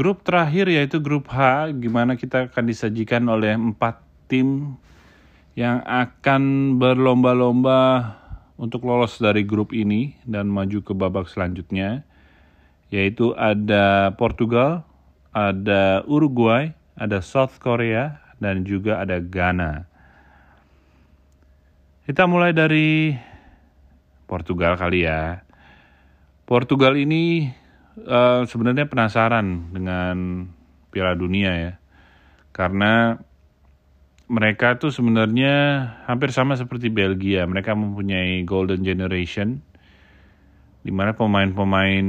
grup terakhir yaitu grup H, gimana kita akan disajikan oleh empat tim yang akan berlomba-lomba untuk lolos dari grup ini dan maju ke babak selanjutnya, yaitu ada Portugal, ada Uruguay, ada South Korea, dan juga ada Ghana. Kita mulai dari Portugal kali ya. Portugal ini uh, sebenarnya penasaran dengan Piala Dunia ya. Karena mereka tuh sebenarnya hampir sama seperti Belgia. Mereka mempunyai golden generation di mana pemain-pemain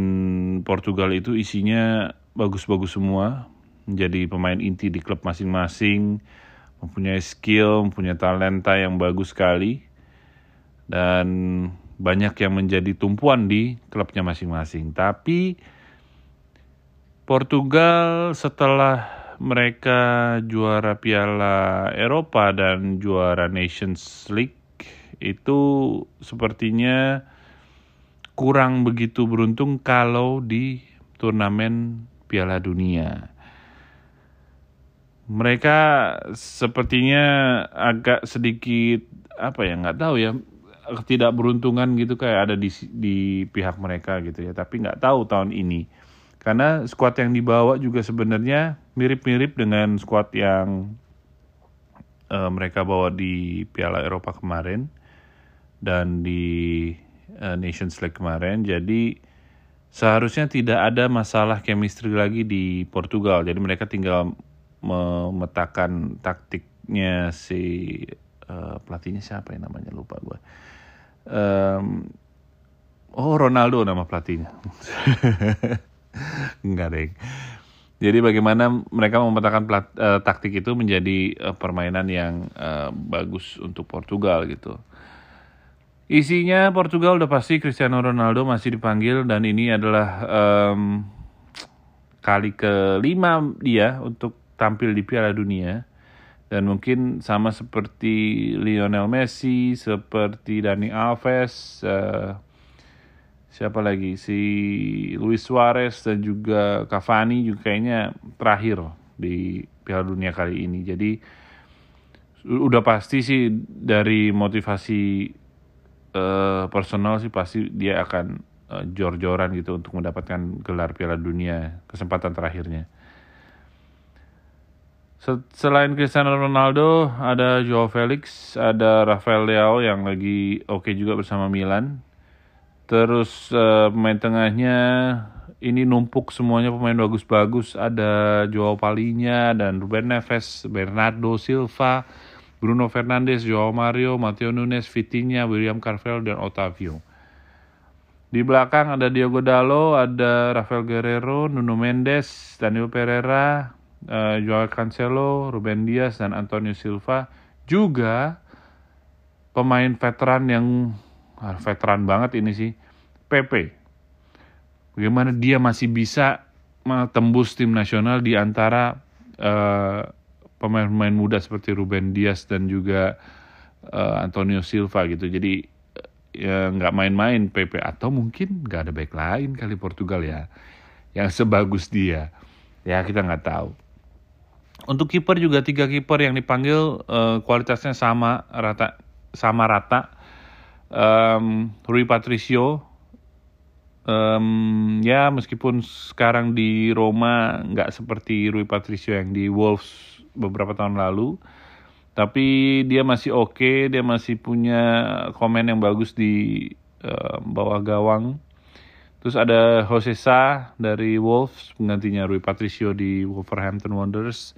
Portugal itu isinya bagus-bagus semua, menjadi pemain inti di klub masing-masing, mempunyai skill, mempunyai talenta yang bagus sekali, dan banyak yang menjadi tumpuan di klubnya masing-masing. Tapi Portugal setelah mereka juara Piala Eropa dan juara Nations League itu sepertinya kurang begitu beruntung kalau di turnamen Piala Dunia. Mereka sepertinya agak sedikit apa ya nggak tahu ya tidak beruntungan gitu kayak ada di di pihak mereka gitu ya. Tapi nggak tahu tahun ini karena squad yang dibawa juga sebenarnya mirip-mirip dengan squad yang uh, mereka bawa di Piala Eropa kemarin dan di uh, Nations League kemarin. Jadi seharusnya tidak ada masalah chemistry lagi di Portugal. Jadi mereka tinggal memetakan taktiknya si uh, pelatihnya siapa ya namanya lupa gue. Um, oh Ronaldo nama pelatihnya. Enggak deh. Jadi bagaimana mereka memetakan plat, uh, taktik itu menjadi uh, permainan yang uh, bagus untuk Portugal gitu. Isinya Portugal udah pasti Cristiano Ronaldo masih dipanggil dan ini adalah um, kali kelima dia untuk tampil di Piala Dunia dan mungkin sama seperti Lionel Messi, seperti Dani Alves, uh, siapa lagi si Luis Suarez dan juga Cavani juga kayaknya terakhir di Piala Dunia kali ini. Jadi udah pasti sih dari motivasi uh, personal sih pasti dia akan uh, jor-joran gitu untuk mendapatkan gelar Piala Dunia kesempatan terakhirnya. Selain Cristiano Ronaldo, ada Joao Felix, ada Rafael Leao yang lagi oke okay juga bersama Milan Terus uh, pemain tengahnya ini numpuk semuanya pemain bagus-bagus. Ada Joao Palinya dan Ruben Neves, Bernardo Silva, Bruno Fernandes, Joao Mario, Matteo Nunes, Vitinha, William Carvalho, dan Otavio. Di belakang ada Diogo Dalo, ada Rafael Guerrero, Nuno Mendes, Daniel Pereira, uh, Joao Cancelo, Ruben Dias, dan Antonio Silva. Juga pemain veteran yang ah, veteran banget ini sih PP. Bagaimana dia masih bisa tembus tim nasional di antara eh, pemain-pemain muda seperti Ruben Dias dan juga uh, Antonio Silva gitu. Jadi ya nggak main-main PP atau mungkin nggak ada back lain kali Portugal ya yang sebagus dia. Ya kita nggak tahu. Untuk kiper juga tiga kiper yang dipanggil uh, kualitasnya sama rata sama rata. Um, Rui Patricio. Um, ya meskipun sekarang di Roma nggak seperti Rui Patricio yang di Wolves beberapa tahun lalu tapi dia masih oke okay, dia masih punya komen yang bagus di uh, bawah gawang. Terus ada Jose Sa dari Wolves penggantinya Rui Patricio di Wolverhampton Wanderers.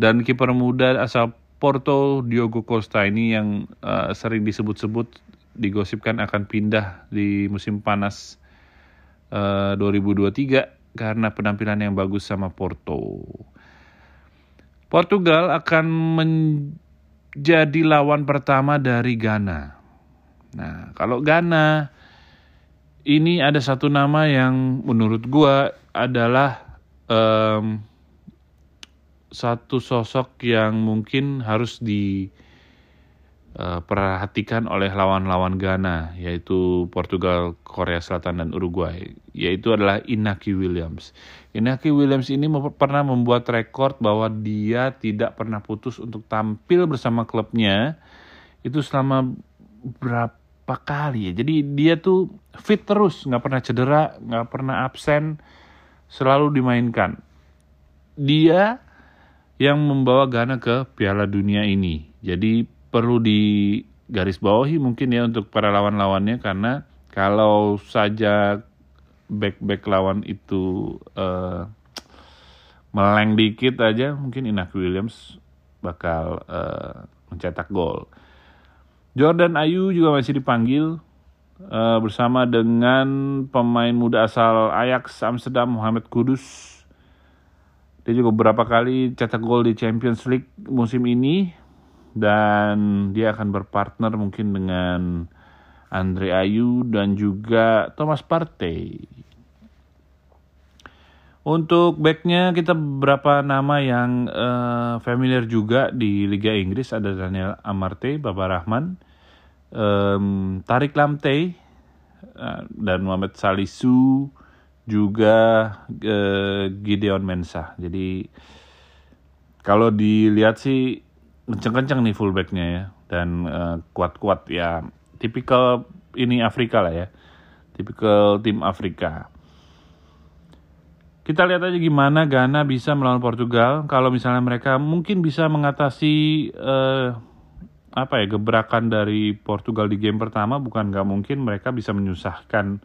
Dan kiper muda asal Porto Diogo Costa ini yang uh, sering disebut-sebut digosipkan akan pindah di musim panas 2023 eh, karena penampilan yang bagus sama Porto. Portugal akan menjadi lawan pertama dari Ghana. Nah, kalau Ghana ini ada satu nama yang menurut gua adalah um, satu sosok yang mungkin harus di uh, perhatikan oleh lawan-lawan Ghana yaitu Portugal, Korea Selatan dan Uruguay yaitu adalah Inaki Williams. Inaki Williams ini pernah membuat rekor bahwa dia tidak pernah putus untuk tampil bersama klubnya itu selama berapa kali ya. Jadi dia tuh fit terus, nggak pernah cedera, nggak pernah absen, selalu dimainkan. Dia yang membawa Ghana ke Piala Dunia ini. Jadi perlu di garis bawahi mungkin ya untuk para lawan-lawannya karena kalau saja back-back lawan itu uh, meleng dikit aja mungkin Inak Williams bakal uh, mencetak gol. Jordan Ayu juga masih dipanggil uh, bersama dengan pemain muda asal Ajax Amsterdam Muhammad Kudus. Dia juga beberapa kali cetak gol di Champions League musim ini dan dia akan berpartner mungkin dengan Andre Ayu dan juga Thomas Partey. Untuk backnya kita beberapa nama yang uh, familiar juga di Liga Inggris ada Daniel Amarte, Baba Rahman, um, Tarik Lamte, uh, dan Muhammad Salisu, juga uh, Gideon Mensah. Jadi kalau dilihat sih kenceng-kenceng nih fullbacknya ya. Dan uh, kuat-kuat ya. Tipikal ini Afrika lah ya. Tipikal tim Afrika. Kita lihat aja gimana Ghana bisa melawan Portugal. Kalau misalnya mereka mungkin bisa mengatasi uh, apa ya gebrakan dari Portugal di game pertama. Bukan nggak mungkin mereka bisa menyusahkan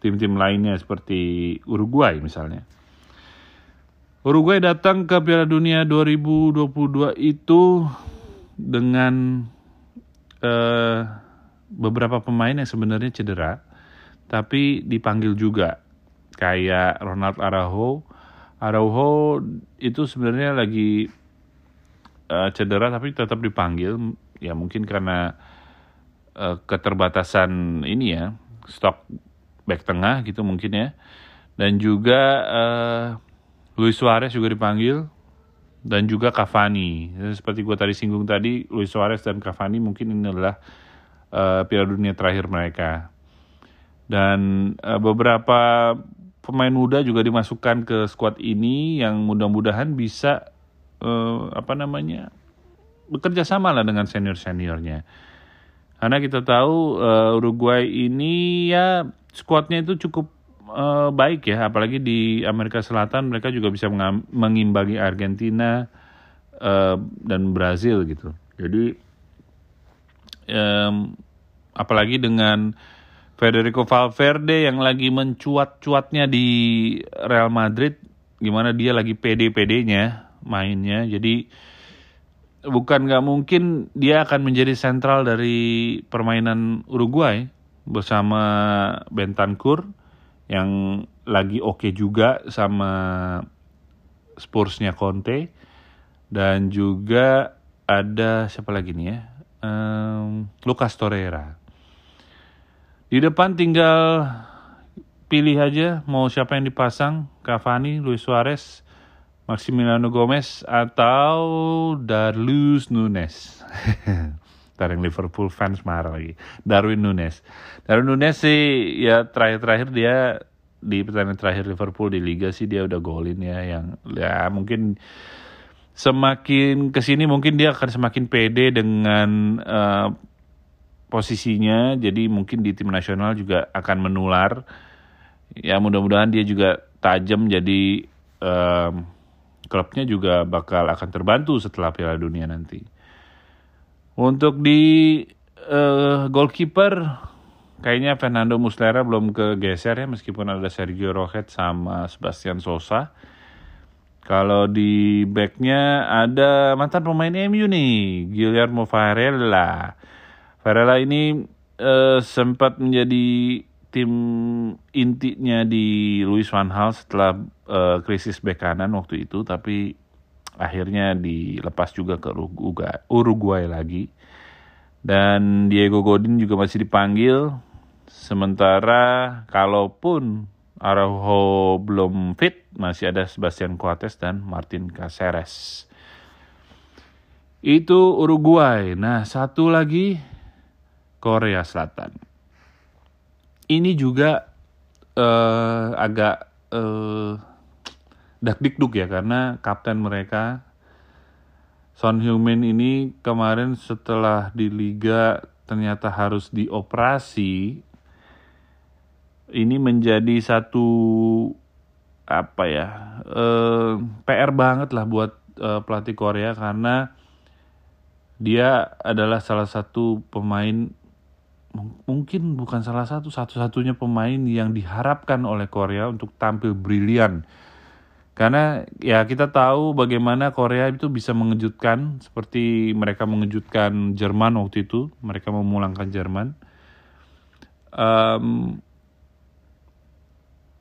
tim-tim lainnya seperti Uruguay misalnya Uruguay datang ke Piala Dunia 2022 itu dengan uh, beberapa pemain yang sebenarnya cedera, tapi dipanggil juga. Kayak Ronald Araujo. Araujo itu sebenarnya lagi uh, cedera tapi tetap dipanggil. Ya mungkin karena uh, keterbatasan ini ya, stok back tengah gitu mungkin ya. Dan juga uh, Luis Suarez juga dipanggil dan juga Cavani. Seperti gue tadi singgung tadi, Luis Suarez dan Cavani mungkin ini adalah uh, Piala Dunia terakhir mereka. Dan uh, beberapa pemain muda juga dimasukkan ke skuad ini yang mudah-mudahan bisa uh, apa namanya bekerja sama lah dengan senior seniornya. Karena kita tahu uh, Uruguay ini ya skuadnya itu cukup uh, baik ya, apalagi di Amerika Selatan mereka juga bisa mengimbangi Argentina uh, dan Brazil gitu. Jadi um, apalagi dengan Federico Valverde yang lagi mencuat-cuatnya di Real Madrid, gimana dia lagi pede-pedenya mainnya. Jadi bukan nggak mungkin dia akan menjadi sentral dari permainan Uruguay bersama Bentancur yang lagi oke okay juga sama Spursnya Conte. Dan juga ada siapa lagi nih ya? Um, Lucas Torreira. Di depan tinggal pilih aja mau siapa yang dipasang. Cavani, Luis Suarez, Maximiliano Gomez atau Darlus Nunes. Yang Liverpool fans marah lagi. Darwin Nunes. Darwin Nunes sih ya terakhir-terakhir dia di pertandingan terakhir Liverpool di Liga sih dia udah golin ya yang ya mungkin semakin ke sini mungkin dia akan semakin pede dengan uh, posisinya jadi mungkin di tim nasional juga akan menular ya mudah-mudahan dia juga tajam jadi um, klubnya juga bakal akan terbantu setelah Piala Dunia nanti. Untuk di uh, goalkeeper kayaknya Fernando Muslera belum kegeser ya meskipun ada Sergio Rohet sama Sebastian Sosa. Kalau di backnya ada mantan pemain MU nih, Guillermo Varela. Varela ini uh, sempat menjadi tim intinya di Luis Van Gaal setelah uh, krisis bek kanan waktu itu, tapi akhirnya dilepas juga ke Uruguay lagi. Dan Diego Godin juga masih dipanggil. Sementara kalaupun Araujo belum fit, masih ada Sebastian Coates dan Martin Caceres. Itu Uruguay. Nah, satu lagi Korea Selatan. Ini juga uh, agak uh, dak-dikduk ya karena kapten mereka Son Heung-min ini kemarin setelah di liga ternyata harus dioperasi ini menjadi satu apa ya eh, PR banget lah buat eh, pelatih Korea karena dia adalah salah satu pemain mungkin bukan salah satu satu-satunya pemain yang diharapkan oleh Korea untuk tampil brilian karena ya kita tahu bagaimana Korea itu bisa mengejutkan seperti mereka mengejutkan Jerman waktu itu mereka memulangkan Jerman. Um,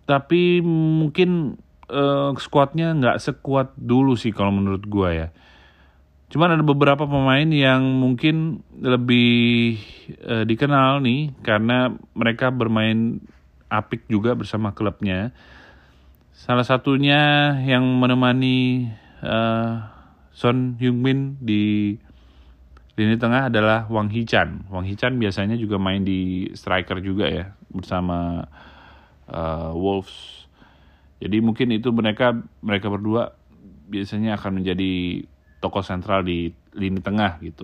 tapi mungkin uh, skuadnya nggak sekuat dulu sih kalau menurut gua ya. Cuman ada beberapa pemain yang mungkin lebih uh, dikenal nih karena mereka bermain apik juga bersama klubnya Salah satunya yang menemani uh, Son Heung-min di lini tengah adalah Wang Hichan. Wang Hichan biasanya juga main di striker juga ya bersama uh, Wolves. Jadi mungkin itu mereka mereka berdua biasanya akan menjadi tokoh sentral di lini tengah gitu.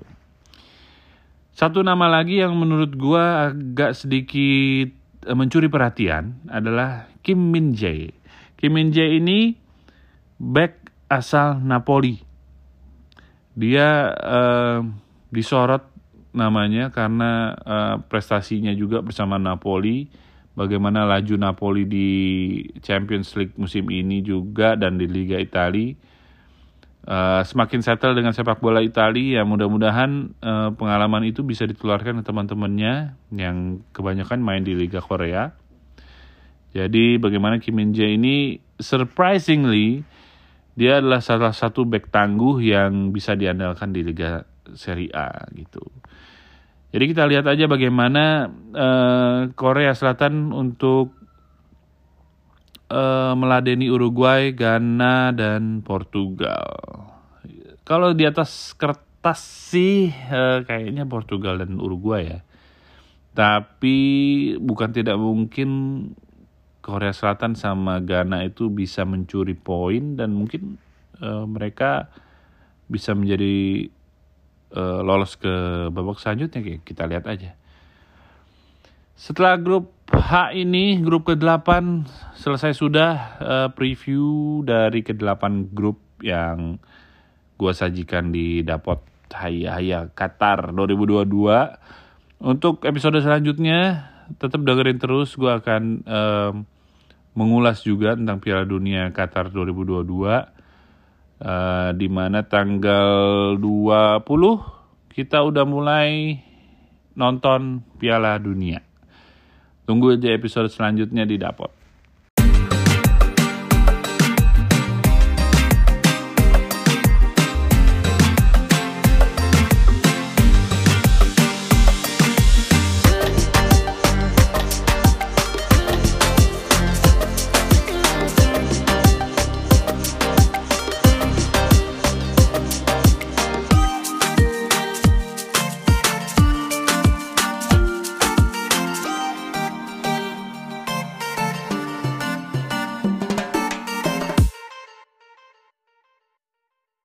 Satu nama lagi yang menurut gua agak sedikit eh, mencuri perhatian adalah Kim Min Jae. Kim Min Jae ini back asal Napoli. Dia uh, disorot namanya karena uh, prestasinya juga bersama Napoli. Bagaimana laju Napoli di Champions League musim ini juga dan di Liga Italia. Uh, semakin settle dengan sepak bola Italia ya mudah-mudahan uh, pengalaman itu bisa ditularkan ke teman-temannya yang kebanyakan main di Liga Korea jadi bagaimana Kim Min Jae ini surprisingly dia adalah salah satu back tangguh yang bisa diandalkan di Liga Serie A gitu. Jadi kita lihat aja bagaimana uh, Korea Selatan untuk uh, meladeni Uruguay, Ghana dan Portugal. Kalau di atas kertas sih uh, kayaknya Portugal dan Uruguay ya. Tapi bukan tidak mungkin Korea Selatan sama Ghana itu bisa mencuri poin dan mungkin uh, mereka bisa menjadi uh, lolos ke babak selanjutnya kita lihat aja. Setelah grup H ini, grup ke-8 selesai sudah uh, preview dari ke-8 grup yang gua sajikan di Dapot Haya Haya Qatar 2022. Untuk episode selanjutnya tetap dengerin terus gue akan um, mengulas juga tentang Piala Dunia Qatar 2022 uh, di mana tanggal 20 kita udah mulai nonton Piala Dunia. Tunggu aja episode selanjutnya di Dapot.